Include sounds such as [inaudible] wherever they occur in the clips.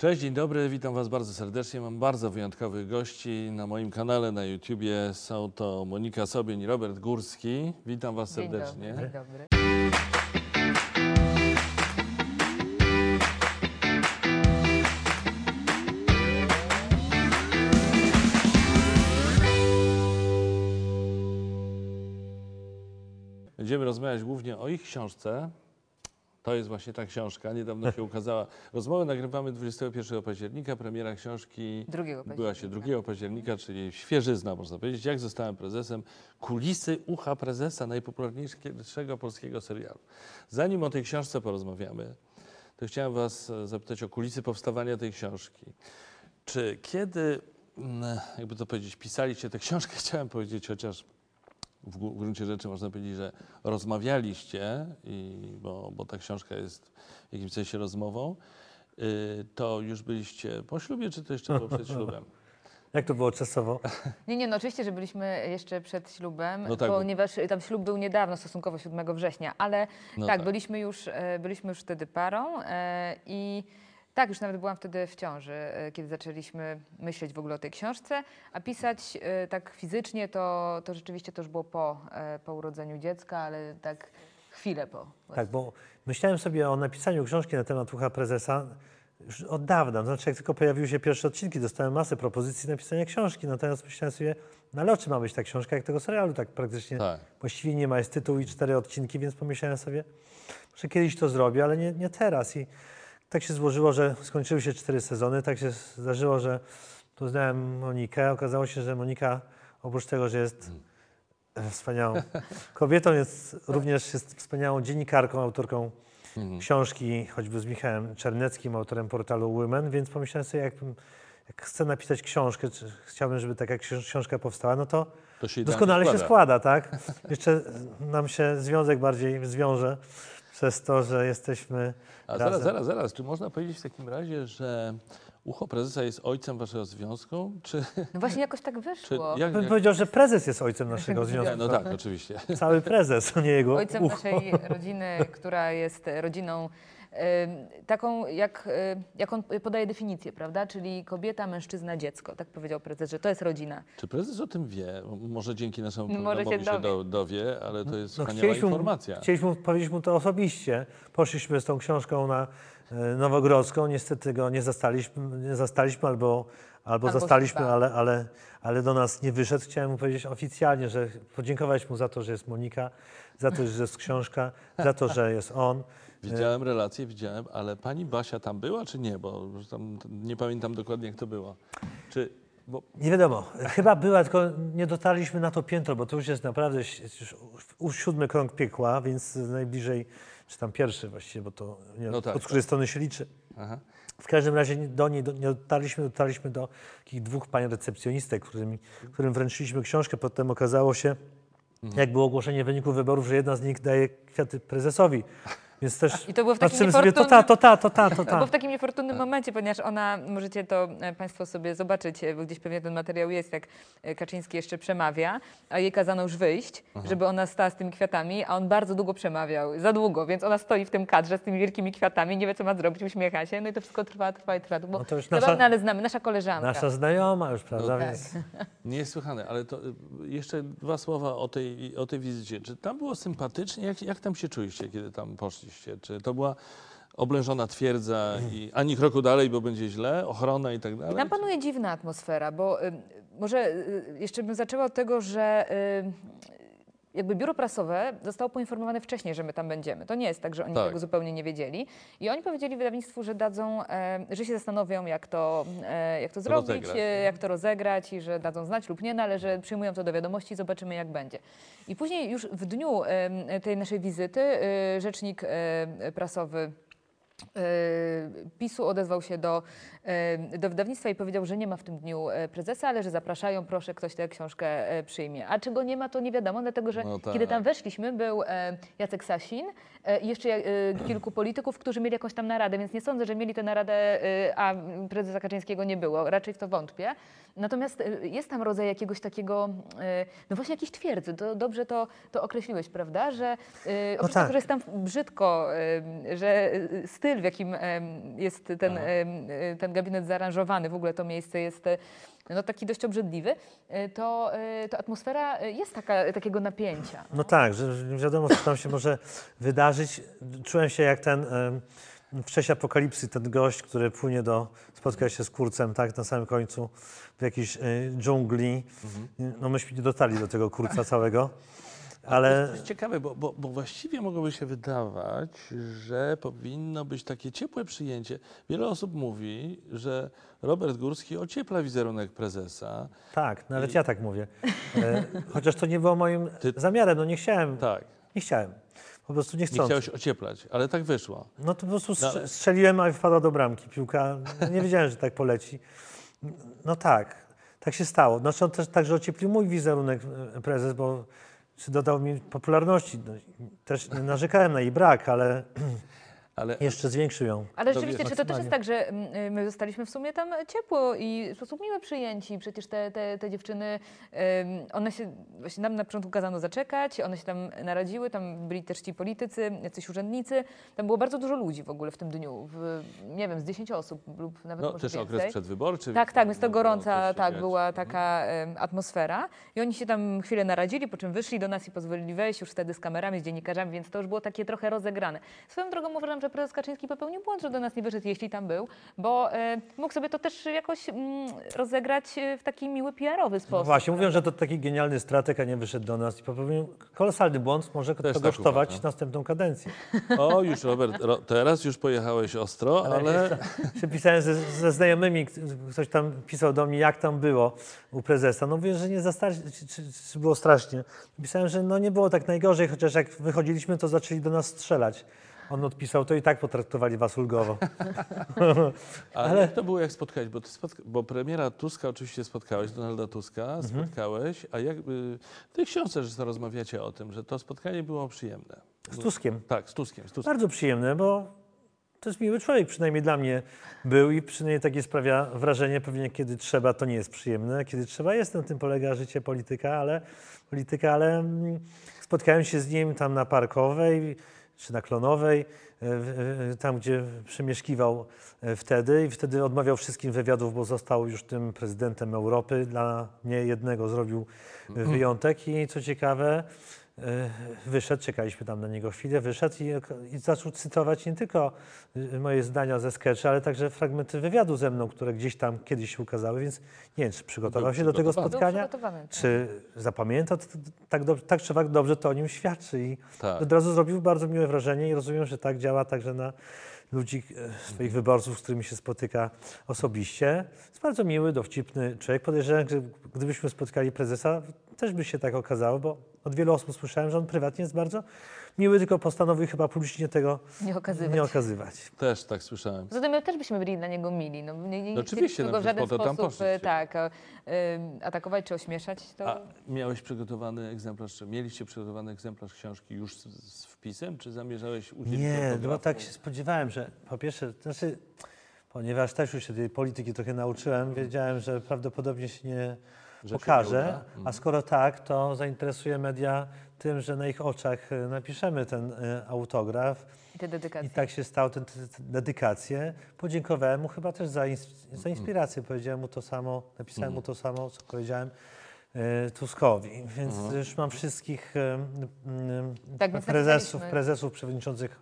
Cześć, dzień dobry, witam Was bardzo serdecznie. Mam bardzo wyjątkowych gości na moim kanale na YouTubie. Są to Monika Sobień i Robert Górski. Witam Was Dzień serdecznie. dobry. Dzień dobry. Będziemy rozmawiać głównie o ich książce. To jest właśnie ta książka, niedawno się ukazała. Rozmowę nagrywamy 21 października, premiera książki była się października. 2 października, czyli świeżyzna można powiedzieć. Jak zostałem prezesem? Kulisy ucha prezesa, najpopularniejszego polskiego serialu. Zanim o tej książce porozmawiamy, to chciałem Was zapytać o kulisy powstawania tej książki. Czy kiedy, mm, jakby to powiedzieć, pisaliście tę książkę, [laughs] chciałem powiedzieć, chociaż w gru- w gruncie rzeczy można powiedzieć, że rozmawialiście, i, bo, bo ta książka jest w jakimś sensie rozmową, y, to już byliście po ślubie, czy to jeszcze było przed [laughs] ślubem? Jak to było czasowo? [laughs] Nie, nie, no oczywiście, że byliśmy jeszcze przed ślubem, No tak, ponieważ tam ślub był niedawno, stosunkowo 7 września, ale No tak, tak. Byliśmy, już, e, byliśmy już wtedy parą e, i tak, już nawet byłam wtedy w ciąży, e, kiedy zaczęliśmy myśleć w ogóle o tej książce, a pisać e, tak fizycznie to, to rzeczywiście to już było po, e, po urodzeniu dziecka, ale tak chwilę po. Tak, bo myślałem sobie o napisaniu książki na temat ucha prezesa już od dawna. Znaczy, jak tylko pojawiły się pierwsze odcinki, dostałem masę propozycji napisania książki. Natomiast myślałem sobie, no ale o czym ma być ta książka, jak tego serialu tak praktycznie Tak. właściwie nie ma, jest tytuł i cztery odcinki, więc pomyślałem sobie, że kiedyś to zrobię, ale nie, nie teraz. I tak się złożyło, że skończyły się cztery sezony, tak się zdarzyło, że poznałem Monikę. Okazało się, że Monika oprócz tego, że jest wspaniałą [laughs] kobietą, jest również jest wspaniałą dziennikarką, autorką książki, choćby z Michałem Czerneckim, autorem portalu Women, więc pomyślałem sobie, jakbym, jak chcę napisać książkę, czy chciałbym, żeby taka książ- książka powstała, no to To się doskonale się składa. składa, tak? [laughs] Jeszcze nam się związek bardziej zwiąże przez to, że jesteśmy A razem. zaraz, zaraz, zaraz. Czy można powiedzieć w takim razie, że ucho prezesa jest ojcem waszego związku? Czy, No właśnie jakoś tak czy wyszło. jak, Bym jak, powiedział, że prezes jest ojcem naszego nie, związku. No tak, oczywiście. Cały prezes, a nie jego Ojcem ucho. naszej rodziny, która jest rodziną taką, jak, e, jak on podaje definicję, prawda? Czyli kobieta, mężczyzna, dziecko. Tak powiedział prezes, że to jest rodzina. Czy prezes o tym wie? Może dzięki naszemu może programowi się się do, dowie, ale to jest No, wspaniała informacja. chcieliśmy powiedzieć mu to osobiście. Poszliśmy z tą książką na e, Nowogrodzką. Niestety go nie zastaliśmy, nie zastaliśmy albo, albo, Albo zastaliśmy, ale, ale, ale do nas nie wyszedł. Chciałem mu powiedzieć oficjalnie, że podziękować mu za to, że jest Monika, za to, że jest książka, za to, że jest on. Widziałem relacje, widziałem, ale pani Basia tam była, czy nie? Bo nie pamiętam dokładnie, jak to było. Czy, bo Nie wiadomo. Chyba była, tylko nie dotarliśmy na to piętro, bo to już jest naprawdę już siódmy krąg piekła, więc najbliżej, czy tam pierwszy właściwie, bo to nie, No tak, od której strony się liczy. aha. W każdym razie do niej do, nie dotarliśmy, dotarliśmy do takich dwóch pań recepcjonistek, którym, którym wręczyliśmy książkę. Potem okazało się, Mhm. jak było ogłoszenie wyników wyborów, że jedna z nich daje kwiaty prezesowi. Więc też I to było w takim patrzymy sobie, to ta, to ta, to ta, to [laughs] To ta. było w takim niefortunnym momencie, ponieważ ona, możecie to e, Państwo sobie zobaczyć, e, bo gdzieś pewnie ten materiał jest, jak e, Kaczyński jeszcze przemawia, a jej kazano już wyjść, żeby ona stała z tymi kwiatami, a on bardzo długo przemawiał, za długo, więc ona stoi w tym kadrze z tymi wielkimi kwiatami, nie wie co ma zrobić, uśmiecha się, no i to wszystko trwa, trwa i trwa. Bo No to już nasza- ale znamy, nasza koleżanka. Nasza znajoma już, prawda? No Więc [laughs] Niesłychane, ale to y, jeszcze dwa słowa o tej, o tej wizycie. Czy tam było sympatycznie? Jak, jak tam się czuliście, kiedy tam poszliście? Czy to była oblężona twierdza i ani kroku dalej, bo będzie źle, ochrona i tak dalej? Tam panuje dziwna atmosfera, bo y, może y, jeszcze bym zaczęła od tego, że y, jakby biuro prasowe zostało poinformowane wcześniej, że my tam będziemy. To nie jest tak, że oni Tak. tego zupełnie nie wiedzieli. I oni powiedzieli wydawnictwu, że dadzą, e, że się zastanowią, jak to, e, jak to zrobić, Rozegrać, e, jak to rozegrać i że dadzą znać lub nie, no, ale że przyjmują to do wiadomości i zobaczymy, jak będzie. I później już w dniu tej naszej wizyty e, rzecznik e, prasowy PiSu odezwał się do, e, do wydawnictwa i powiedział, że nie ma w tym dniu e, prezesa, ale że zapraszają, proszę, ktoś tę książkę e, przyjmie. A czego nie ma, to nie wiadomo, dlatego że No tak. kiedy tam weszliśmy, był e, Jacek Sasin e, i jeszcze e, kilku polityków, którzy mieli jakąś tam naradę, więc nie sądzę, że mieli tę naradę, e, a prezesa Kaczyńskiego nie było. Raczej w to wątpię. Natomiast e, jest tam rodzaj jakiegoś takiego, e, no właśnie jakiejś twierdzy. To dobrze to, to określiłeś, prawda? Że e, oprócz tak. tego, że jest tam brzydko, e, że e, styl styl, w jakim jest ten, e, ten gabinet zaaranżowany, w ogóle to miejsce jest e, no, taki dość obrzydliwy, e, to, to atmosfera jest taka, takiego napięcia. No tak, że nie wiadomo, co tam się może wydarzyć. Czułem się jak ten w czasie apokalipsy, ten gość, który płynie do, spotka się z kurcem, tak, na samym końcu w jakiejś dżungli. No myśmy nie dotarli do tego kurca całego, ale To jest ciekawe, bo, bo, bo właściwie mogłoby się wydawać, że powinno być takie ciepłe przyjęcie. Wiele osób mówi, że Robert Górski ociepla wizerunek prezesa. tak, nawet ja tak mówię. E, chociaż to nie było moim Ty- zamiarem, no nie chciałem, Tak, nie chciałem. Po prostu nie nie chcąc. chciałeś ocieplać, ale tak wyszło. No to po prostu No, strzeliłem, a wpadła do bramki piłka. Nie wiedziałem, że tak poleci. No tak, tak się stało. Znaczy on też także ocieplił mój wizerunek e, prezes, bo czy dodał mi popularności. No, też nie narzekałem na jej brak, ale Ale jeszcze zwiększył ją. Ale rzeczywiście, czy to też jest tak, że mm, y, my zostaliśmy w sumie tam ciepło i w sposób miły przyjęci? Przecież te, te, te dziewczyny, one się, właśnie nam na początku kazano zaczekać, one się tam naradziły, tam byli też ci politycy, jacyś urzędnicy. Tam było bardzo dużo ludzi w ogóle w tym dniu, w, nie wiem, z 10 osób lub nawet no, może też więcej. okres przedwyborczy. Tak, tak, więc to mogło gorąca, tak, była taka em, atmosfera. I oni się tam chwilę naradzili, po czym wyszli do nas i pozwolili wejść już wtedy z kamerami, z dziennikarzami, więc to już było takie trochę rozegrane. Swoją drogą uważam, że prezes Kaczyński popełnił błąd, że do nas nie wyszedł, jeśli tam był, bo e, mógł sobie to też jakoś mm, rozegrać e, w taki miły PR-owy No sposób. właśnie, mówią, że to taki genialny strateg, a nie wyszedł do nas i popełnił kolosalny błąd, może to kosztować uważam. następną kadencję. O, już Robert, ro, teraz już pojechałeś ostro, ale pisałem ze, ze znajomymi, ktoś tam pisał do mnie, jak tam było u prezesa. No mówię, że nie za strasznie, czy, czy, czy było strasznie. Pisałem, że no nie było tak najgorzej, chociaż jak wychodziliśmy, to zaczęli do nas strzelać. On odpisał, to i tak potraktowali was ulgowo. [laughs] Ale to było, jak spotkałeś? Bo, spotka- bo premiera Tuska oczywiście spotkałeś, Donalda Tuska Mhm. spotkałeś, a jak, y, w tej książce że rozmawiacie o tym, że to spotkanie było przyjemne. Z Tuskiem. Tak, z Tuskiem. Z Tuskiem. Bardzo przyjemne, bo to jest miły człowiek, przynajmniej dla mnie był i przynajmniej takie sprawia wrażenie, pewnie kiedy trzeba, to nie jest przyjemne, kiedy trzeba jest, na tym polega życie polityka, ale, polityka, ale mm, spotkałem się z nim tam na Parkowej czy na Klonowej, e, e, tam gdzie przemieszkiwał e, wtedy. I wtedy odmawiał wszystkim wywiadów, bo został już tym prezydentem Europy. Dla mnie jednego zrobił e, wyjątek. I co ciekawe, wyszedł, czekaliśmy tam na niego chwilę, wyszedł i, i zaczął cytować nie tylko e, moje zdania ze sketchy, ale także fragmenty wywiadu ze mną, które gdzieś tam kiedyś się ukazały, więc nie wiem, czy przygotował się do tego spotkania, tak. czy zapamiętał, tak, tak czy tak dobrze to o nim świadczy i Tak. od razu zrobił bardzo miłe wrażenie i rozumiem, że tak działa także na ludzi, e, swoich wyborców, z którymi się spotyka osobiście. Jest bardzo miły, dowcipny człowiek. Podejrzewam, że gdybyśmy spotkali prezesa, też by się tak okazało, bo od wielu osób słyszałem, że on prywatnie jest bardzo miły, tylko postanowił chyba publicznie tego Nie okazywać. nie okazywać. Też tak słyszałem. Tym my też byśmy byli dla niego mili. No, nie, nie, No oczywiście, no go w żaden tam sposób poszliście. e, tak, e, atakować czy ośmieszać. To... A miałeś przygotowany egzemplarz, czy mieliście przygotowany egzemplarz książki już z, z wpisem, czy zamierzałeś udzielić Nie, no tak się spodziewałem, że po pierwsze, znaczy, ponieważ też już się tej polityki trochę nauczyłem, wiedziałem, że prawdopodobnie się nie pokaże, uda? Mhm. a skoro tak, to zainteresuje media tym, że na ich oczach e, napiszemy ten e, autograf. I te dedykacje. I tak się stało, tę tę- tę dedykację. Podziękowałem mu chyba też za, ins- za Mhm. inspirację. Powiedziałem mu to samo, napisałem mu to samo, co powiedziałem e, Tuskowi. Więc Mhm. już mam wszystkich Tak, więc prezesów, napisaliśmy. prezesów, przewodniczących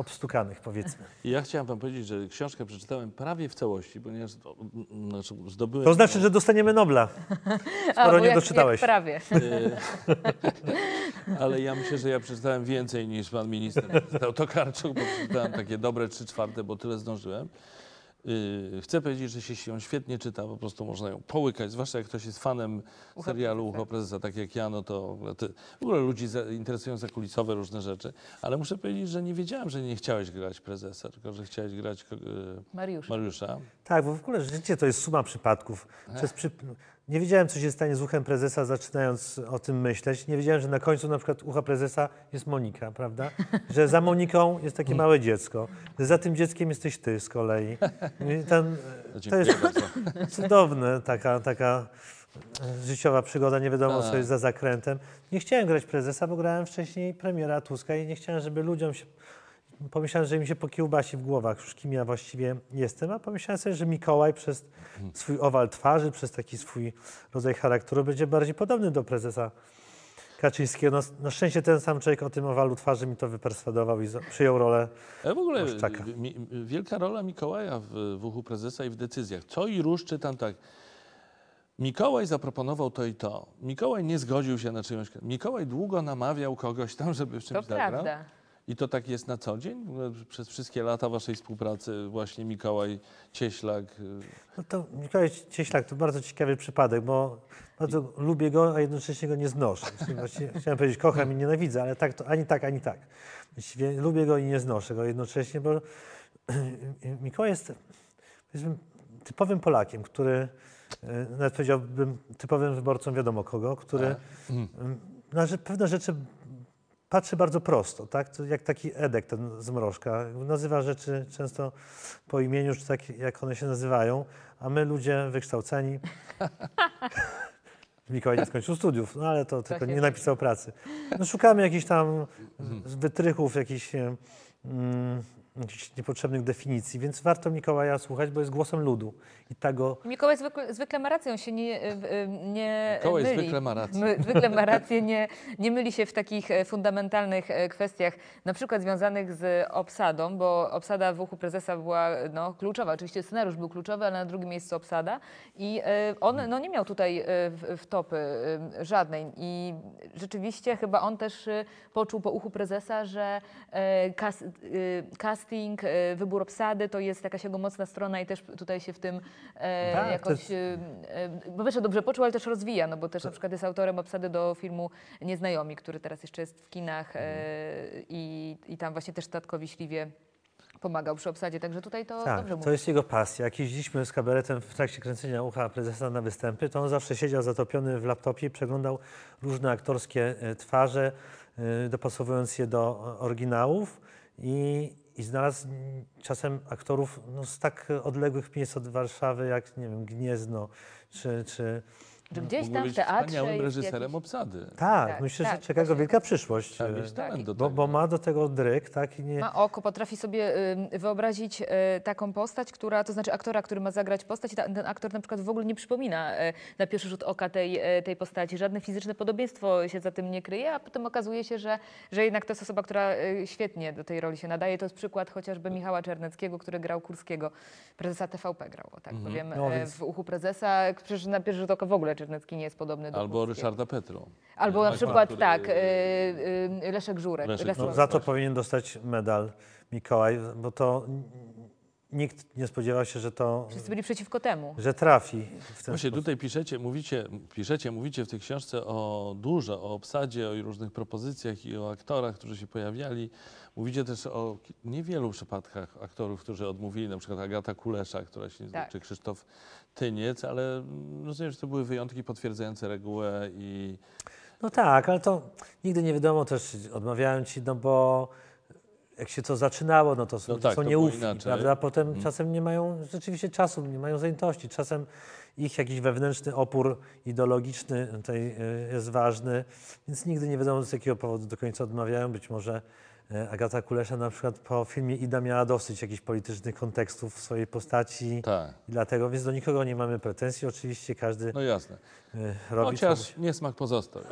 obstukanych, powiedzmy. I ja chciałem wam powiedzieć, że książkę przeczytałem prawie w całości, ponieważ znaczy, zdobyłem... To znaczy, że dostaniemy Nobla. A, Skoro bo nie jak, doczytałeś. Jak prawie. Y, [laughs] Ale ja myślę, że ja przeczytałem więcej niż pan minister przeczytał Tokarczuk, bo przeczytałem takie dobre trzy czwarte, bo tyle zdążyłem. Y, Chcę powiedzieć, że się się świetnie czyta, po prostu można ją połykać, zwłaszcza jak ktoś jest fanem Ucha serialu prezesa. Ucho Prezesa, tak jak ja, no to w ogóle, ty, w ogóle ludzi za, interesują zakulisowe różne rzeczy, ale muszę powiedzieć, że nie wiedziałem, że nie chciałeś grać prezesa, tylko że chciałeś grać y, Mariusz. Mariusza. Tak, bo w ogóle życie to jest suma przypadków. Przez przy... Nie wiedziałem, co się stanie z uchem prezesa, zaczynając o tym myśleć. Nie wiedziałem, że na końcu na przykład ucha prezesa jest Monika, prawda? Że za Moniką jest takie małe dziecko. Że za tym dzieckiem jesteś ty z kolei. I Ten, to Dziękuję jest cudowne, taka, taka życiowa przygoda, nie wiadomo, co Tak. jest za zakrętem. Nie chciałem grać prezesa, bo grałem wcześniej premiera Tuska i nie chciałem, żeby ludziom się pomyślałem, że mi się pokiełbasi w głowach już kim ja właściwie jestem, a pomyślałem sobie, że Mikołaj przez swój owal twarzy, przez taki swój rodzaj charakteru będzie bardziej podobny do prezesa Kaczyńskiego. No, na szczęście ten sam człowiek o tym owalu twarzy mi to wyperswadował i przyjął rolę. Ale w ogóle mi, wielka rola Mikołaja w, w uchu prezesa i w decyzjach. Co i róż czytam tak. Mikołaj zaproponował to i to. Mikołaj nie zgodził się na czyjąś... Mikołaj długo namawiał kogoś tam, żeby w To czymś zagrał. prawda. I to tak jest na co dzień? Przez wszystkie lata waszej współpracy właśnie Mikołaj Cieślak... y, No to Mikołaj Cieślak to bardzo ciekawy przypadek, bo bardzo lubię go, a jednocześnie go nie znoszę. [laughs] Chciałem powiedzieć kocham i nienawidzę, ale tak to ani tak, ani tak. Właściwie lubię go i nie znoszę go jednocześnie, bo [clears throat] Mikołaj jest typowym Polakiem, który, e, nawet powiedziałbym, typowym wyborcą wiadomo kogo, który Mm. mm, na pewne rzeczy patrzy bardzo prosto, tak? Jak taki Edek, ten z Mrożka. Nazywa rzeczy często po imieniu, czy tak jak one się nazywają, a my ludzie wykształceni. [laughs] Mikołaj nie skończył studiów, no ale to tylko się nie napisał pracy. No, szukamy jakichś tam wytrychów, jakichś, mm, jakichś niepotrzebnych definicji, więc warto Mikołaja słuchać, bo jest głosem ludu i tak go Mikołaj zwykle, zwykle ma rację, on się nie, y, y, nie Mikołaj myli. zwykle ma rację. My, zwykle ma rację, nie, nie myli się w takich e, fundamentalnych e, kwestiach, na przykład związanych z obsadą, bo obsada w uchu prezesa była no, kluczowa. Oczywiście scenariusz był kluczowy, ale na drugim miejscu obsada i e, on no, nie miał tutaj e, w, w topy e, żadnej i rzeczywiście chyba on też e, poczuł po uchu prezesa, że e, kas, e, casting, e, wybór obsady to jest jakaś jego mocna strona i też tutaj się w tym e, Tak, to jakoś jest- e, bo wiesz, dobrze poczuł, ale też rozwija, no bo też na przykład jest autorem obsady do filmu Nieznajomi, który teraz jeszcze jest w kinach e, i, i tam właśnie też Statkowi Śliwie pomagał przy obsadzie, także tutaj to Tak, dobrze to mówi. jest jego pasja. Jak jeździliśmy z kabaretem w trakcie kręcenia ucha prezesa na występy, to on zawsze siedział zatopiony w laptopie i przeglądał różne aktorskie twarze, dopasowując je do oryginałów i, i znalazł czasem aktorów no, z tak odległych miejsc od Warszawy, jak nie wiem, Gniezno czy... czy Że gdzieś tam w być teatrze reżyserem jakiś- obsady. tak, Tak, myślę, tak, że czeka go wielka przyszłość. Trzeba e, talent do Bo, tego. bo ma do tego dryk, tak? I nie, Ma oko, potrafi sobie y, wyobrazić y, taką postać, która, to znaczy aktora, który ma zagrać postać i ten aktor na przykład w ogóle nie przypomina y, na pierwszy rzut oka tej, tej postaci. Żadne fizyczne podobieństwo się za tym nie kryje, a potem okazuje się, że, że jednak to jest osoba, która świetnie do tej roli się nadaje. To jest przykład chociażby Michała Czerneckiego, który grał Kurskiego, prezesa TVP grał, tak powiem, No, y, więc- w uchu prezesa. Przecież na pierwszy rzut oka w ogóle Czernecki nie jest podobny do Albo Kurskiego. Ryszarda Petru. Albo na przykład który- tak, y, y, Leszek Żurek. Leszek No, za to powinien dostać medal Mikołaj, bo to nikt nie spodziewał się, że to Wszyscy byli przeciwko temu. że trafi w ten Właśnie sposób. tutaj piszecie, mówicie, piszecie, mówicie w tej książce o dużo, o obsadzie, o różnych propozycjach i o aktorach, którzy się pojawiali. Mówicie też o niewielu przypadkach aktorów, którzy odmówili, na przykład Agata Kulesza, która się nie Tak. czy Krzysztof Tyniec, ale rozumiem, że to były wyjątki potwierdzające regułę i No tak, ale to nigdy nie wiadomo też, odmawiałem ci, no bo jak się to zaczynało, no to są, No tak, są to nieufni, prawda? Potem Mhm. czasem nie mają rzeczywiście czasu, nie mają zajętości. Czasem ich jakiś wewnętrzny opór ideologiczny tutaj y, jest ważny, więc nigdy nie wiadomo z jakiego powodu do końca odmawiają. Być może y, Agata Kulesza na przykład po filmie Ida miała dosyć jakichś politycznych kontekstów w swojej postaci tak, i dlatego, więc do nikogo nie mamy pretensji. Oczywiście każdy no jasne. Y, robi co Chociaż niesmak pozostał. [laughs]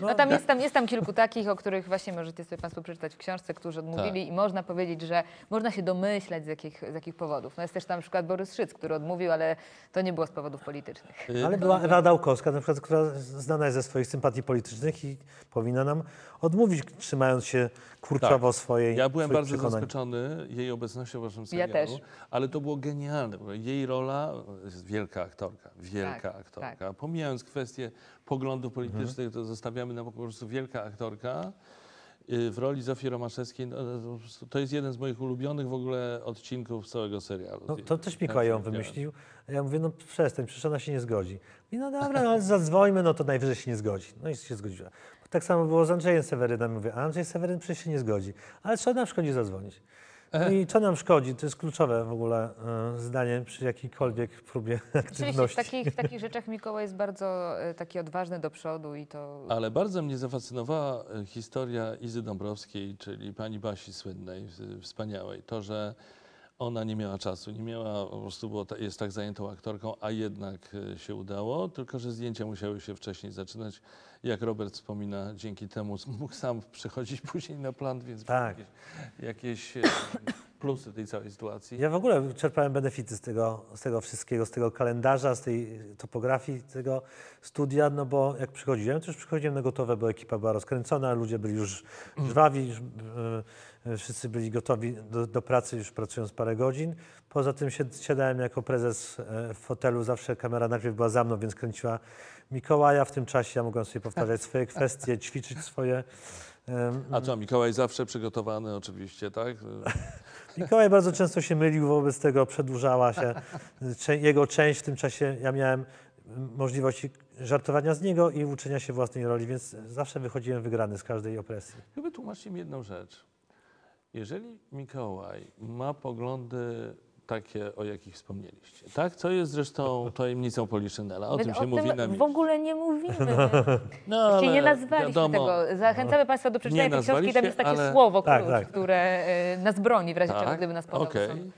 No tam jest, tam jest tam kilku takich, o których właśnie możecie sobie Państwo przeczytać w książce, którzy odmówili Tak. i można powiedzieć, że można się domyślać z jakich, z jakich powodów. No jest też tam na przykład Borys Szyc, który odmówił, ale to nie było z powodów politycznych. Y, Ale była Ewa Dałkowska, na przykład, która znana jest ze swoich sympatii politycznych i powinna nam odmówić, trzymając się kurczowo swojej Ja byłem bardzo przekonań. zaskoczony jej obecnością w waszym Ja serialu, też. ale to było genialne. bo Jej rola jest wielka aktorka, wielka Tak, aktorka. Pomijając kwestie poglądów politycznych, to zostawiamy na po prostu wielka aktorka. y, W roli Zofii Romaszewskiej, no, to prostu to jest jeden z moich ulubionych w ogóle odcinków całego serialu. No, to też Mikołaj ją Tak, wymyślił. A ja mówię, no przestań, przecież ona się nie zgodzi. I no dobra, no ale zadzwońmy, no to najwyżej się nie zgodzi. No i się zgodziła. Tak samo było z Andrzejem Sewerynem. Mówię, Andrzej Seweryn przecież się nie zgodzi. Ale co nam szkodzi zadzwonić? I co nam szkodzi? To jest kluczowe w ogóle e, zdanie przy jakiejkolwiek próbie [laughs] Rzeczywiście w aktywności. takich, w takich rzeczach Mikołaj jest bardzo e, taki odważny do przodu i to... Ale bardzo mnie zafascynowała e, historia Izy Dąbrowskiej, czyli pani Basi słynnej, w- wspaniałej. To, że ona nie miała czasu, nie miała, po prostu było, ta- jest tak zajętą aktorką, a jednak e, się udało, tylko że zdjęcia musiały się wcześniej zaczynać. Jak Robert wspomina, dzięki temu mógł sam przychodzić [laughs] później na plan, więc Tak. jakieś, jakieś e, plusy tej całej sytuacji. Ja w ogóle czerpałem benefity z tego, z tego wszystkiego, z tego kalendarza, z tej topografii, tego studia, no bo jak przychodziłem, to już przychodziłem na gotowe, bo ekipa była rozkręcona, ludzie byli już żwawi, już, e, wszyscy byli gotowi do, do pracy, już pracując parę godzin. Poza tym siadałem jako prezes e, w fotelu, zawsze kamera najpierw była za mną, więc kręciła Mikołaja. W tym czasie ja mogłem sobie powtarzać swoje [laughs] kwestie, ćwiczyć swoje... A co, Mikołaj zawsze przygotowany oczywiście, tak? [laughs] Mikołaj bardzo często się mylił, wobec tego przedłużała się jego część. W tym czasie ja miałem możliwości żartowania z niego i uczenia się własnej roli, więc zawsze wychodziłem wygrany z każdej opresji. Chyba tłumaczcie mi jedną rzecz. Jeżeli Mikołaj ma poglądy takie, o jakich wspomnieliście, tak? Co jest zresztą tajemnicą Poliszynela, o My tym się mówi na w ogóle nie mówimy. [laughs] No, Właściwie nie ale nazwaliśmy wiadomo, tego. Zachęcamy Państwa do przeczytania Nie tej książki. Tam jest takie ale- słowo, Tak, klucz, tak. które e, nas broni w razie czego, Tak, gdyby nas podał. okej.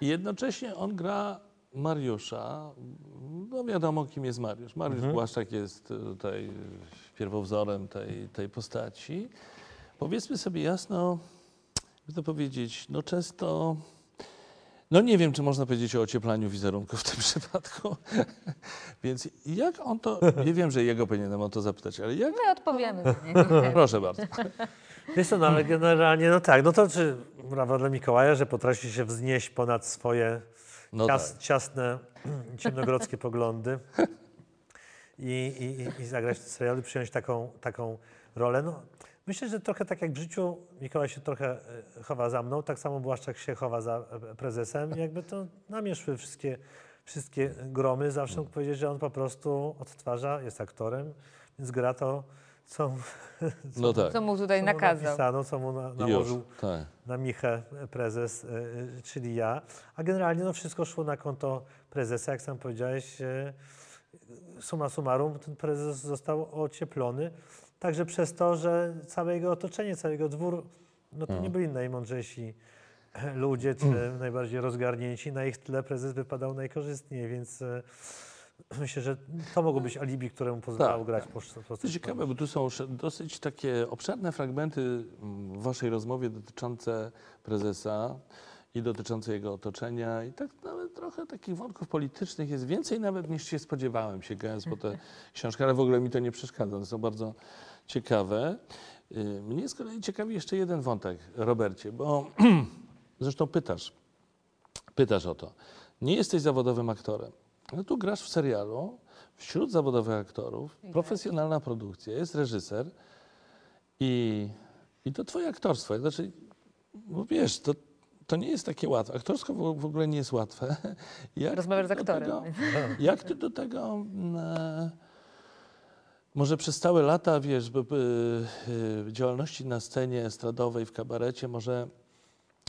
I jednocześnie on gra Mariusza. No wiadomo, kim jest Mariusz. Mariusz Mhm. Błaszczak jest tutaj pierwowzorem tej, tej postaci. Powiedzmy sobie jasno, by to powiedzieć, no często... No nie wiem, czy można powiedzieć o ocieplaniu wizerunku w tym [laughs] przypadku. Więc jak on to... Nie wiem, że jego powinienem o to zapytać, ale jak... My odpowiemy. Proszę bardzo. Wiesz co, no ale generalnie, no tak, no to czy brawa dla Mikołaja, że potrafi się wznieść ponad swoje No cias, tak. ciasne, ciemnogrodzkie poglądy i, i, i, i zagrać w serialu, przyjąć taką, taką rolę. No, myślę, że trochę tak jak w życiu Mikołaj się trochę e, chowa za mną, tak samo Błaszczak się chowa za e, prezesem. Jakby to na mnie szły wszystkie, wszystkie gromy. Zawsze mógł powiedzieć, że on po prostu odtwarza, jest aktorem, więc gra to, [laughs] co, No tak. Co mu tutaj co mu nakazał. napisano, co mu na, Już, nałożył tak. na Michę prezes, e, e, czyli ja. A generalnie no, wszystko szło na konto prezesa, jak sam powiedziałeś. Summa summarum, ten prezes został ocieplony. Także przez to, że całe jego otoczenie, cały jego dwór, no to nie byli najmądrzejsi [laughs] ludzie, czy najbardziej rozgarnięci. Na ich tle prezes wypadał najkorzystniej, więc e, [clears throat] myślę, że to mogło być alibi, któremu pozwalało Tak, grać po, po To ciekawe, bo tu są dosyć takie obszerne fragmenty mm, w waszej rozmowie dotyczące prezesa i dotyczące jego otoczenia i tak nawet trochę takich wątków politycznych jest więcej nawet niż się spodziewałem, sięgając po tę [laughs] książkę, ale w ogóle mi to nie przeszkadza, są bardzo ciekawe. Y, Mnie z kolei ciekawi jeszcze jeden wątek, Robercie, bo [clears throat] zresztą pytasz, pytasz o to. Nie jesteś zawodowym aktorem, ale tu grasz w serialu, wśród zawodowych aktorów, profesjonalna produkcja, jest reżyser i, i to twoje aktorstwo. Znaczy, bo wiesz, to, to nie jest takie łatwe. Aktorstwo w, ogóle nie jest łatwe. [laughs] Jak Rozmawiasz z aktorem. Tego, [laughs] jak ty do tego... mm, e, może przez całe lata, wiesz, by, by, y, działalności na scenie estradowej, w kabarecie, może,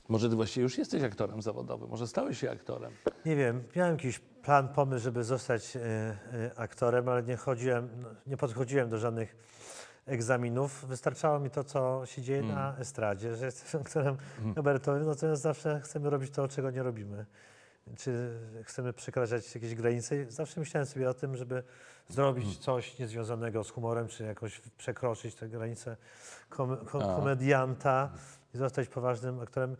może ty właściwie już jesteś aktorem zawodowym, może stałeś się aktorem. Nie wiem, miałem jakiś plan, pomysł, żeby zostać e, e, aktorem, ale nie chodziłem, no, nie podchodziłem do żadnych egzaminów. Wystarczało mi to, co się dzieje na estradzie, że jestem [laughs] aktorem kabaretowym, natomiast zawsze chcemy robić to, czego nie robimy. Czy chcemy przekraczać jakieś granice. Zawsze myślałem sobie o tym, żeby zrobić coś niezwiązanego z humorem, czy jakoś przekroczyć te granice kom, kom, komedianta i zostać poważnym aktorem.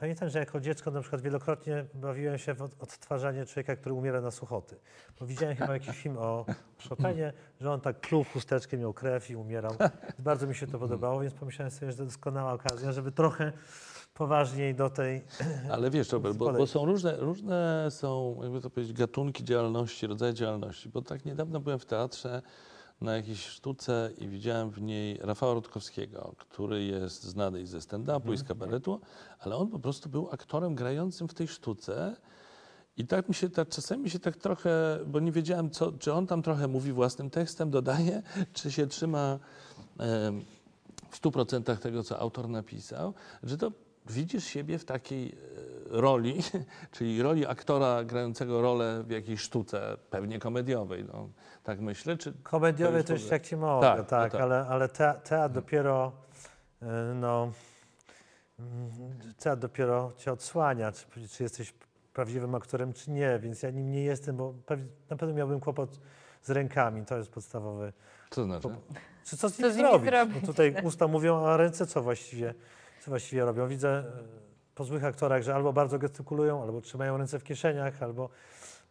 Pamiętam, że jako dziecko na przykład wielokrotnie bawiłem się w od- odtwarzanie człowieka, który umiera na suchoty. Bo widziałem chyba jakiś film o Chopinie, że on tak pluł chusteczkę, miał krew i umierał. Bardzo mi się to podobało, więc pomyślałem sobie, że to doskonała okazja, żeby trochę poważniej do tej... [clears throat] Ale wiesz, Robert, bo, bo są różne, różne są, jakby to powiedzieć, gatunki działalności, rodzaje działalności. Bo tak niedawno byłem w teatrze na jakiejś sztuce i widziałem w niej Rafała Rutkowskiego, który jest znany i ze stand-upu, i z kabaretu, ale on po prostu był aktorem grającym w tej sztuce. I tak mi się tak, czasami mi się tak trochę, bo nie wiedziałem, co, czy on tam trochę mówi własnym tekstem, dodaje, [laughs] czy się trzyma em, w stu procentach tego, co autor napisał, że to widzisz siebie w takiej e, roli, [laughs] czyli roli aktora grającego rolę w jakiejś sztuce, pewnie komediowej, no, tak myślę, czy Komediowe już to ogóle- jak ci mogę, Tak, tak, no tak. ale, ale te, teatr dopiero, y, no, mm, teatr dopiero cię odsłania, czy, czy jesteś prawdziwym aktorem, czy nie, więc ja nim nie jestem, bo na pewno miałbym kłopot z rękami, to jest podstawowy. co znaczy? Czy co z Co nimi z nimi zrobić? zrobić? Bo tutaj usta mówią, a ręce co właściwie, co właściwie robią? Widzę po złych aktorach, że albo bardzo gestykulują, albo trzymają ręce w kieszeniach, albo,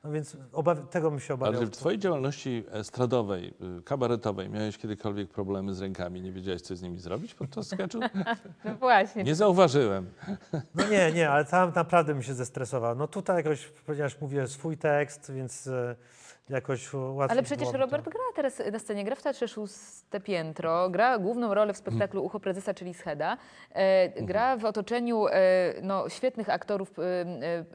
no więc obaw, tego bym się obawiał. Ale w twojej działalności estradowej, y, kabaretowej miałeś kiedykolwiek problemy z rękami? Nie wiedziałeś, co z nimi zrobić podczas sketchu? [laughs] No właśnie. Nie zauważyłem. No nie, nie, ale [laughs] tam naprawdę bym się zestresował. No tutaj jakoś, ponieważ mówię swój tekst, więc e, jakoś łatwiej Ale przecież Robert to. gra teraz na scenie, gra w Teatrze Szóste Piętro, gra główną rolę w spektaklu Ucho Prezesa, czyli Scheda, e, gra w otoczeniu e, no, świetnych aktorów e,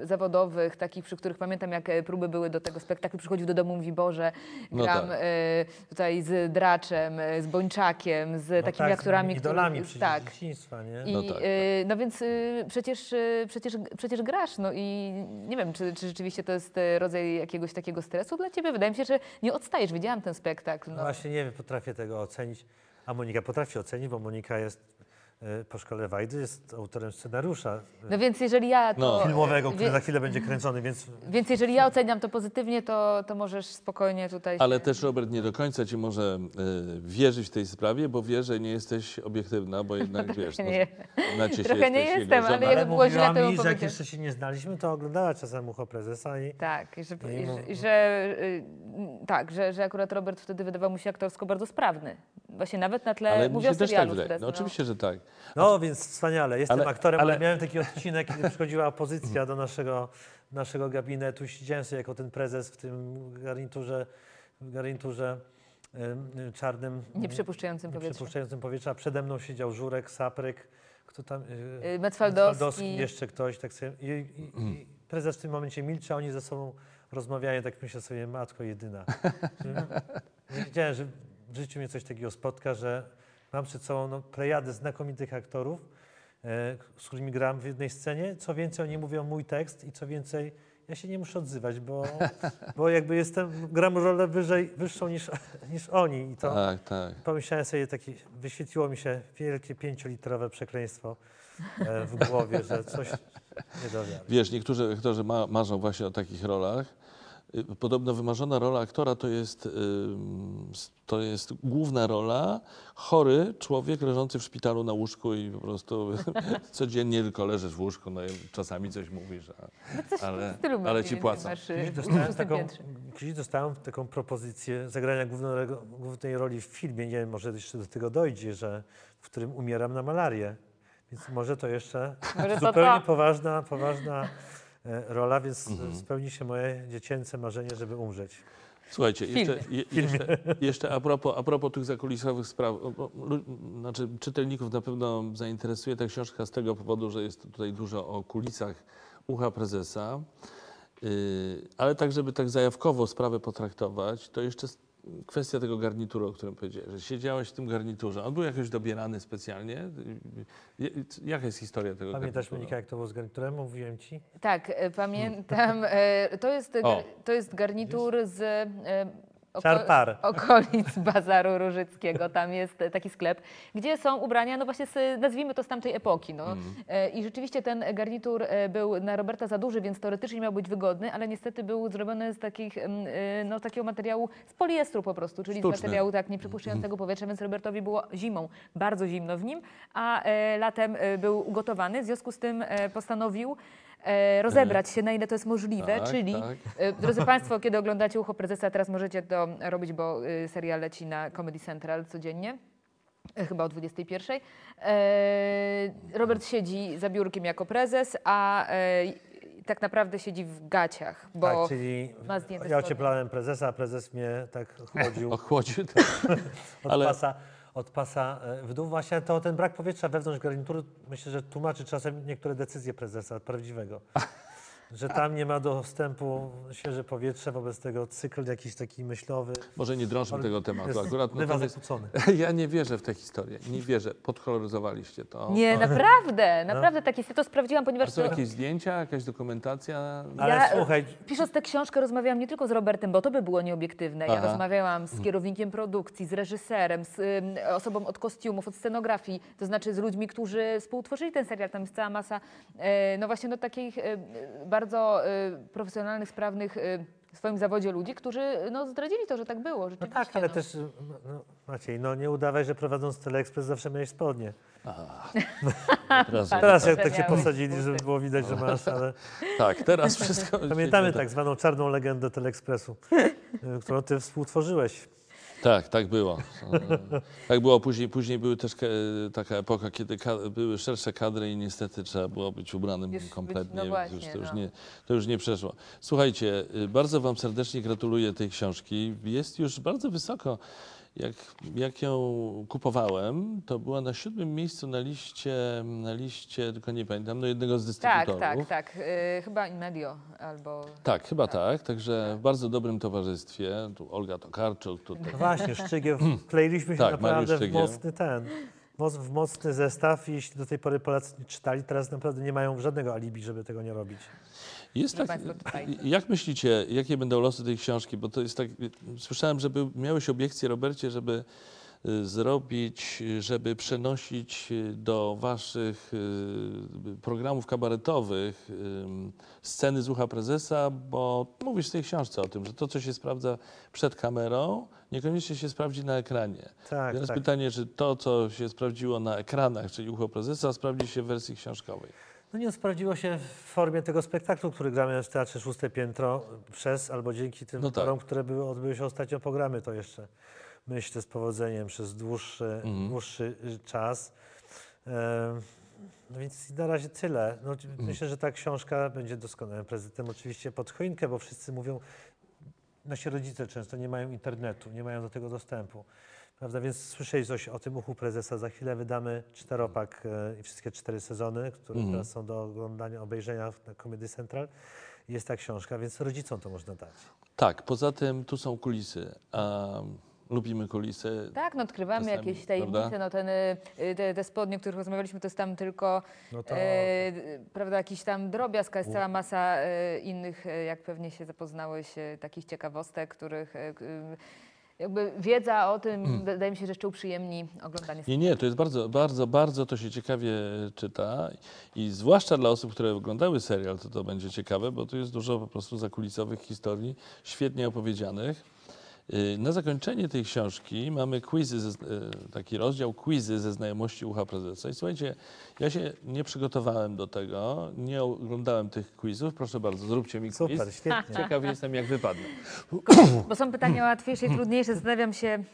e, zawodowych, takich, przy których pamiętam, jak e, próby były do tego spektaklu, przychodził do domu, mówi Boże, No gram tak. e, tutaj z Draczem, z Bończakiem, z No takimi tak, aktorami, z idolami przecież tak, dzieciństwa, nie? I, No tak, y, no więc przecież, przecież, przecież grasz, no i nie wiem, czy, czy rzeczywiście to jest rodzaj jakiegoś takiego stresu dla ciebie? Wydaje mi się, że nie odstajesz. Widziałam ten spektakl. No właśnie nie wiem, potrafię tego ocenić, a Monika potrafi ocenić, bo Monika jest po szkole Wajdy, jest autorem scenariusza e, no więc jeżeli ja to... No. filmowego, który wie- za chwilę będzie kręcony, więc Więc jeżeli ja oceniam to pozytywnie, to, to możesz spokojnie tutaj... Ale się- też Robert nie do końca ci może y, wierzyć w tej sprawie, bo wie, że nie jesteś obiektywna, bo jednak [laughs] wiesz, no, nie. na ciebie Trochę nie jestem, ale jakby było źle, to mi, że jak jeszcze się nie znaliśmy, to oglądała czasem Ucho Prezesa i Tak, i że, No i i, że, i że, y, tak że, że akurat Robert wtedy wydawał mu się aktorsko bardzo sprawny. Właśnie nawet na tle, Ale mi mówię o tak wydaje. Stres, No oczywiście, że tak. No, więc wspaniale. Jestem Ale- aktorem, ale, ale- miałem taki odcinek, kiedy przychodziła opozycja do naszego, naszego gabinetu. Siedziałem sobie jako ten prezes w tym garniturze, w garniturze czarnym, nieprzepuszczającym powietrza. nieprzepuszczającym powietrza. Przede mną siedział Żurek, Sapryk, kto tam... y, Y, Metwaldowski. jeszcze ktoś. Tak sobie, i, i, I prezes w tym momencie milczy, a oni ze sobą rozmawiają. Tak myślę sobie, matko jedyna. Nie wiedziałem, że w życiu mnie coś takiego spotka, że mam przed sobą no, plejadę znakomitych aktorów, e, z którymi gram w jednej scenie. Co więcej, oni mówią mój tekst i co więcej, ja się nie muszę odzywać, bo, [laughs] bo jakby jestem, gram rolę wyżej, wyższą niż, niż oni. I to Tak, tak. pomyślałem sobie, taki, wyświetliło mi się wielkie pięciolitrowe przekleństwo e, w głowie, że coś nie do wiary. Wiesz, niektórzy aktorzy ma, marzą właśnie o takich rolach. Y, Podobno wymarzona rola aktora to jest, s- to jest główna rola, chory człowiek leżący w szpitalu na łóżku i po prostu [laughs] codziennie tylko leżysz w łóżku, no i czasami coś mówisz, a, ale, stylu ale mniej ci płacą. y, Kiedyś dostałem, taką, piętrze. kiedyś dostałem taką propozycję zagrania głównej roli w filmie. Nie wiem, może jeszcze do tego dojdzie, że w którym umieram na malarię. Więc może to jeszcze Może to zupełnie to. poważna, poważna rola, więc Mhm. spełni się moje dziecięce marzenie, żeby umrzeć. Słuchajcie, jeszcze, je, jeszcze, jeszcze a, propos, a propos tych zakulisowych spraw, o, bo lu- znaczy czytelników na pewno zainteresuje ta książka z tego powodu, że jest tutaj dużo o kulisach ucha prezesa, yy, ale tak, żeby tak zajawkowo sprawę potraktować, to jeszcze kwestia tego garnituru, o którym powiedziałeś, że siedziałeś w tym garniturze. On był jakoś dobierany specjalnie? Jaka jest historia tego Pamiętasz, garnitura? Monika, jak to było z garniturem? Mówiłem ci. Tak, e, pamiętam. e, To jest, O. to jest garnitur z e, oko- Czarpar. okolic [laughs] Bazaru Różyckiego. Tam jest taki sklep, gdzie są ubrania, no właśnie, z, nazwijmy to z tamtej epoki. No. E, I rzeczywiście ten garnitur e, był na Roberta za duży, więc teoretycznie miał być wygodny, ale niestety był zrobiony z takich, em, e, no, takiego materiału, z poliestru po prostu, czyli Sztuczny. z materiału tak nieprzepuszczającego powietrza, więc Robertowi było zimą bardzo zimno w nim, a latem był ugotowany, w związku z tym postanowił rozebrać się, na ile to jest możliwe, Tak, czyli tak. e, Drodzy Państwo, kiedy oglądacie Ucho Prezesa, teraz możecie to robić, bo y, serial leci na Comedy Central codziennie. e, Chyba o 21. E, Robert siedzi za biurkiem jako prezes, a e, tak naprawdę siedzi w gaciach, bo tak, czyli ma zdjęte ja ocieplałem prezesa, a prezes mnie tak [laughs] chłodził Ochłodził. tak. [laughs] od, ale- pasa, od pasa e, w dół. Właśnie to ten brak powietrza wewnątrz garnituru myślę, że tłumaczy czasem niektóre decyzje prezesa prawdziwego. [laughs] że tam nie ma dostępu świeże powietrze, wobec tego cykl jakiś taki myślowy Może nie drążmy tego tematu akurat. bywa Natomiast zakłócony. [laughs] ja nie wierzę w tę historię. Nie wierzę. Podkoloryzowaliście to. Nie, naprawdę, naprawdę tak jest. Ja to sprawdziłam, A ponieważ są to, jakieś zdjęcia, jakaś dokumentacja? Ale Ja- słuchaj, pisząc tę książkę rozmawiałam nie tylko z Robertem, bo to by było nieobiektywne. Ja Aha. rozmawiałam z kierownikiem produkcji, z reżyserem, z ym, osobą od kostiumów, od scenografii, to znaczy z ludźmi, którzy współtworzyli ten serial. Tam jest cała masa, e, no właśnie, no takich e, bardzo e, profesjonalnych, sprawnych e, w swoim zawodzie ludzi, którzy no, zdradzili to, że tak było. no tak, ale no. też no, no, Maciej, no nie udawaj, że prowadząc Teleekspres zawsze miałeś spodnie. [laughs] Teraz, Teraz jak tak cię posadzili, żeby było widać, że masz, ale [laughs] Tak, teraz wszystko. [laughs] pamiętamy tak zwaną czarną legendę Teleekspresu, y, którą ty współtworzyłeś. Tak, tak było. [laughs] Tak było. Później, później były też ka- taka epoka, kiedy były szersze kadry i niestety trzeba było być ubranym Już być- kompletnie. no właśnie, już, to, już no. nie, to już nie przeszło. Słuchajcie, y, bardzo Wam serdecznie gratuluję tej książki. Jest już bardzo wysoko. Jak, jak ją kupowałem, to była na siódmym miejscu na liście, na liście, tylko nie pamiętam, no jednego z Tak, dystrybutorów. tak, tak. E, chyba Inmedio albo... Tak, chyba tak. Także w bardzo dobrym towarzystwie. Tu Olga Tokarczuk, tutaj No właśnie, Szczygieł, wkleiliśmy [clears throat] się Tak, naprawdę w mocny ten, w mocny zestaw i jeśli do tej pory Polacy nie czytali, teraz naprawdę nie mają żadnego alibi, żeby tego nie robić. Jest tak, jak myślicie, jakie będą losy tej książki? Bo to jest tak, słyszałem, że miałeś obiekcję, Robercie, żeby y, zrobić, żeby przenosić y, do waszych y, programów kabaretowych sceny z ucha prezesa, bo mówisz w tej książce o tym, że to, co się sprawdza przed kamerą, niekoniecznie się sprawdzi na ekranie. Tak, Teraz tak. pytanie, czy to, co się sprawdziło na ekranach, czyli ucho prezesa, sprawdzi się w wersji książkowej? No nie sprawdziło się w formie tego spektaklu, który gramy w Teatrze Szóste Piętro przez albo dzięki tym No tak. parom, które były, odbyły się ostatnio programy, to jeszcze myślę z powodzeniem przez dłuższy, Mhm. dłuższy y, czas. No więc na razie tyle. No, Mhm. Myślę, że ta książka będzie doskonałym prezentem oczywiście pod choinkę, bo wszyscy mówią, nasi rodzice często nie mają internetu, nie mają do tego dostępu. Prawda? Więc słyszeli coś o tym uchu prezesa. Za chwilę wydamy czteropak e, i wszystkie cztery sezony, które Mhm. teraz są do oglądania, obejrzenia w- na Comedy Central. Jest ta książka, więc rodzicom to można dać. Tak, poza tym tu są kulisy, a lubimy kulisy. Tak, no odkrywamy Czasami, jakieś tajemnice, prawda? no ten, y, te, te spodnie, o których rozmawialiśmy, to jest tam tylko, No to e, prawda, jakiś tam drobiazg, a jest cała masa e, innych, e, jak pewnie się zapoznałeś, e, takich ciekawostek, których e, k- y, jakby wiedza o tym, wydaje mi się, że jeszcze uprzyjemni oglądanie. Nie, nie, to jest bardzo, bardzo, bardzo to się ciekawie czyta i zwłaszcza dla osób, które oglądały serial, to to będzie ciekawe, bo tu jest dużo po prostu zakulisowych historii, świetnie opowiedzianych. Y, Na zakończenie tej książki mamy quizy, taki rozdział quizy ze znajomości ucha prezesa. I słuchajcie, ja się nie przygotowałem do tego, nie oglądałem tych quizów. Proszę bardzo, zróbcie mi quiz. super, świetnie. [laughs] Ciekawy jestem, jak wypadną. Bo są pytania łatwiejsze i trudniejsze. Zastanawiam się,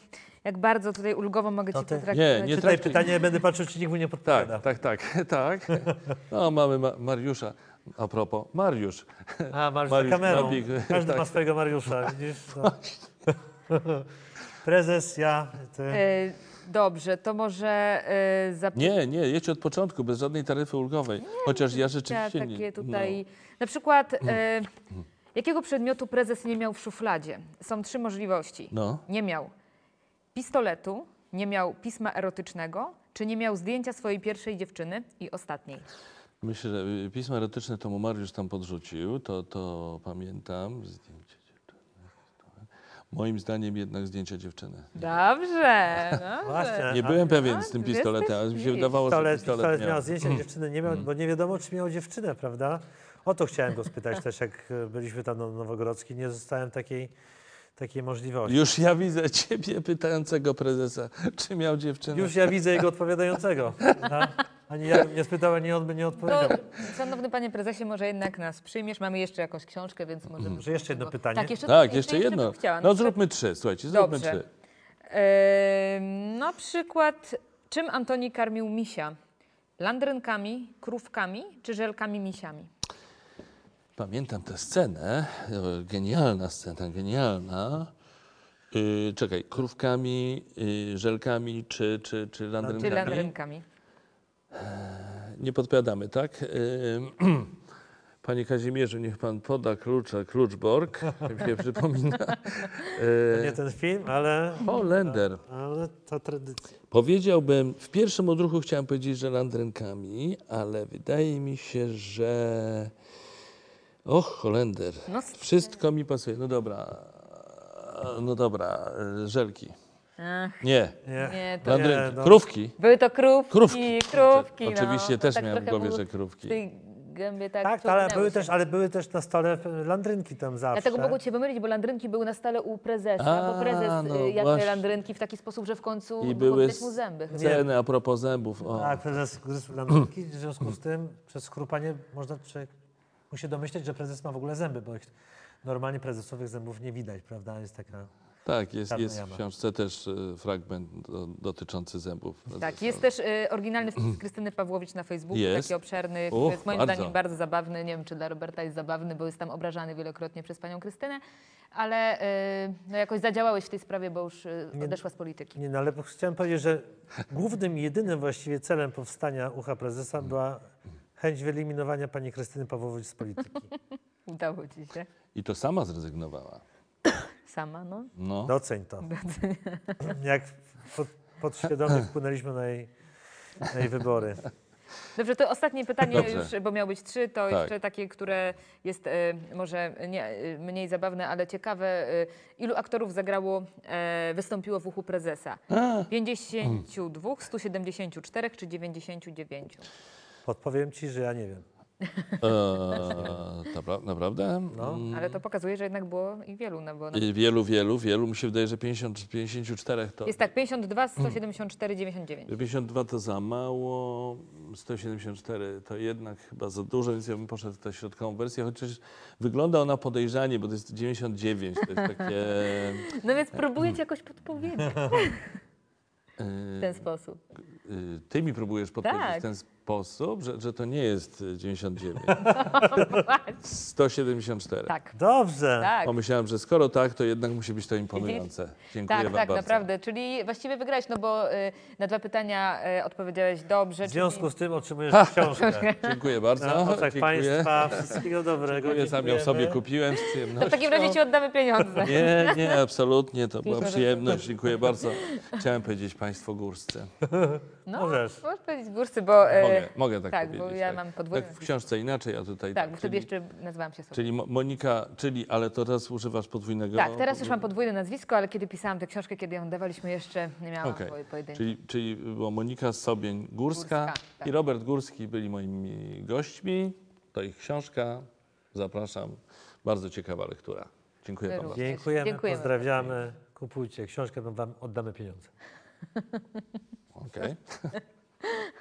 jak bardzo tutaj ulgowo mogę To Ci ty- potraktować. Nie, nie Czytaj pytanie, będę patrzył, czy nikt mu nie podpowiada. Tak, tak, tak, [laughs] tak. No, mamy Ma- Mariusza. A propos, Mariusz. A, Mariusz Mariusz za kamerą. Knapik, Każdy [laughs] tak. ma swojego Mariusza, widzisz? No. [laughs] Prezes, ja, ty. E, Dobrze, to może e, zap... Nie, nie, jedź od początku, bez żadnej taryfy ulgowej. Chociaż ja rzeczywiście takie nie. tutaj. Na przykład, e, jakiego przedmiotu prezes nie miał w szufladzie? Są trzy możliwości. No, no. Nie miał pistoletu, nie miał pisma erotycznego, czy nie miał zdjęcia swojej pierwszej dziewczyny i ostatniej. Myślę, że y, pismo erotyczne to mu Mariusz tam podrzucił, to, to pamiętam. Zdjęcie. Moim zdaniem jednak zdjęcia dziewczyny. Dobrze. [laughs] dobrze. Właśnie. Nie byłem pewien z tym ty pistoletem, ale mi się wydawało, że Pistolet, pistolet, pistolet miał. miał zdjęcia dziewczyny, nie miał, bo nie wiadomo, czy miał dziewczynę, prawda? O to chciałem go spytać też, jak byliśmy tam na Nowogrodzkiej, nie zostałem takiej, takiej możliwości. Już ja widzę ciebie pytającego prezesa, czy miał dziewczynę. Już ja widzę jego odpowiadającego. Ani ja bym nie spytał, ani on by nie To, odpowiedział. szanowny panie prezesie, może jednak nas przyjmiesz. Mamy jeszcze jakąś książkę, więc może... Może jeszcze jedno pytanie? Tak, jeszcze, Tak, jeszcze bym jedno. Chciała. No zróbmy trzy, słuchajcie, zróbmy Dobrze. trzy. Em, na przykład, czym Antoni karmił misia? Landrynkami, krówkami czy żelkami misiami? Pamiętam tę scenę, e, genialna scena, genialna. Yy, czekaj, krówkami, yy, żelkami czy, czy, czy Czy landrynkami? landrynkami? Nie podpowiadamy, tak? Yy, [clears throat] Panie Kazimierzu, niech pan poda klucze, kluczborg, mi się [laughs] przypomina. To nie E, ten film, ale, Holender. ale to tradycja. Powiedziałbym, w pierwszym odruchu chciałem powiedzieć, że landrynkami, ale wydaje mi się, że... Och, Holender. No, Wszystko mi pasuje. No dobra, no dobra, e, żelki. Ach, Nie, Nie. nie, to landrynki. Nie, no. Krówki. były to krówki, Krówki. krówki, no. Oczywiście też tak miałem w głowie, że krówki. W tej gębie tak, Tak, ale były, się. też, ale były też na stole landrynki tam zawsze. Dlatego mogło cię pomylić, bo landrynki były na stole u prezesa, A, bo prezes no y, jadł właśnie. te landrynki w taki sposób, że w końcu I były mu zęby. chyba. sceny a propos zębów. O. Tak, prezes gryzł landrynki, w związku z tym przez skrupanie można człowiek mu się domyśleć, że prezes ma w ogóle zęby, bo ich normalnie prezesowych zębów nie widać, prawda? Jest taka... Tak, jest, jest w książce też e, fragment do, dotyczący zębów. Tak, jest też y, oryginalny wpis [clears throat] Krystyny Pawłowicz na Facebooku, Jest. taki obszerny, Uch, jest moim bardzo. zdaniem bardzo zabawny. Nie wiem, czy dla Roberta jest zabawny, bo jest tam obrażany wielokrotnie przez panią Krystynę, ale y, no jakoś zadziałałeś w tej sprawie, bo już y, Nie- odeszła z polityki. Nie, no ale chciałem powiedzieć, że głównym i jedynym właściwie celem powstania ucha prezesa była chęć wyeliminowania pani Krystyny Pawłowicz z polityki. [laughs] Udało ci się. I to sama zrezygnowała. [coughs] Sama, no. No. Doceń to. [coughs] Jak pod, podświadomie wpłynęliśmy na jej, na jej wybory. Dobrze, to ostatnie pytanie Dobrze. już, bo miało być trzy, to Tak. jeszcze takie, które jest e, może nie, e, mniej zabawne, ale ciekawe. E, ilu aktorów zagrało, e, wystąpiło w uchu prezesa? 52, 174 czy 99? Podpowiem ci, że ja nie wiem. E, to pra- naprawdę? No. Mm. Ale to pokazuje, że jednak było i wielu. No, bo no, I Wielu, wielu, wielu. Mi się wydaje, że 50, 54 to... jest tak, 52, 174, 99. 52 to za mało, 174 to jednak chyba za dużo, więc ja bym poszedł w tę środkową wersję, chociaż wygląda ona podejrzanie, bo to jest 99, to jest takie... [laughs] No więc próbuję ci jakoś podpowiedzieć [laughs] e, w ten sposób. y, Ty mi próbujesz podpowiedzieć Tak. w ten sposób, że, że to nie jest y, 99. 174. Tak, Dobrze. tak. Pomyślałem, że skoro tak, to jednak musi być to imponujące. Dziękuję Tak, wam tak, bardzo. naprawdę. Czyli właściwie wygrałeś, no bo y, na dwa pytania y, odpowiedziałeś dobrze. W związku czyli... z tym otrzymujesz książkę. [laughs] Dziękuję bardzo. Na oczach Dziękuję. państwa. Wszystkiego dobrego. Dziękuję, sam ją sobie kupiłem z To w przyjemnością. takim razie ci oddamy pieniądze. Nie, nie, absolutnie, to była przyjemność. Dziękuję bardzo. Chciałem powiedzieć Państwo górscy. No, Możesz. możesz powiedzieć górscy, bo... y, Mogę, mogę tak, tak, powiedzieć. bo ja tak. mam podwójne Tak w książce inaczej, a tutaj Tak, tak. bo wtedy jeszcze nazywałam się sobie. Czyli Mo- Monika, czyli, ale to teraz używasz podwójnego... Tak, teraz już mam podwójne nazwisko, ale kiedy pisałam tę książkę, kiedy ją dawaliśmy, jeszcze nie miałam okay. pojedynczej. Czyli, czyli było Monika Sobień-Górska Górska, tak. i Robert Górski byli moimi gośćmi. To ich książka. Zapraszam. Bardzo ciekawa lektura. Dziękuję Wam bardzo. Dziękujemy, Dziękujemy pozdrawiamy. Kupujcie książkę, wam oddamy pieniądze. Okej. [laughs]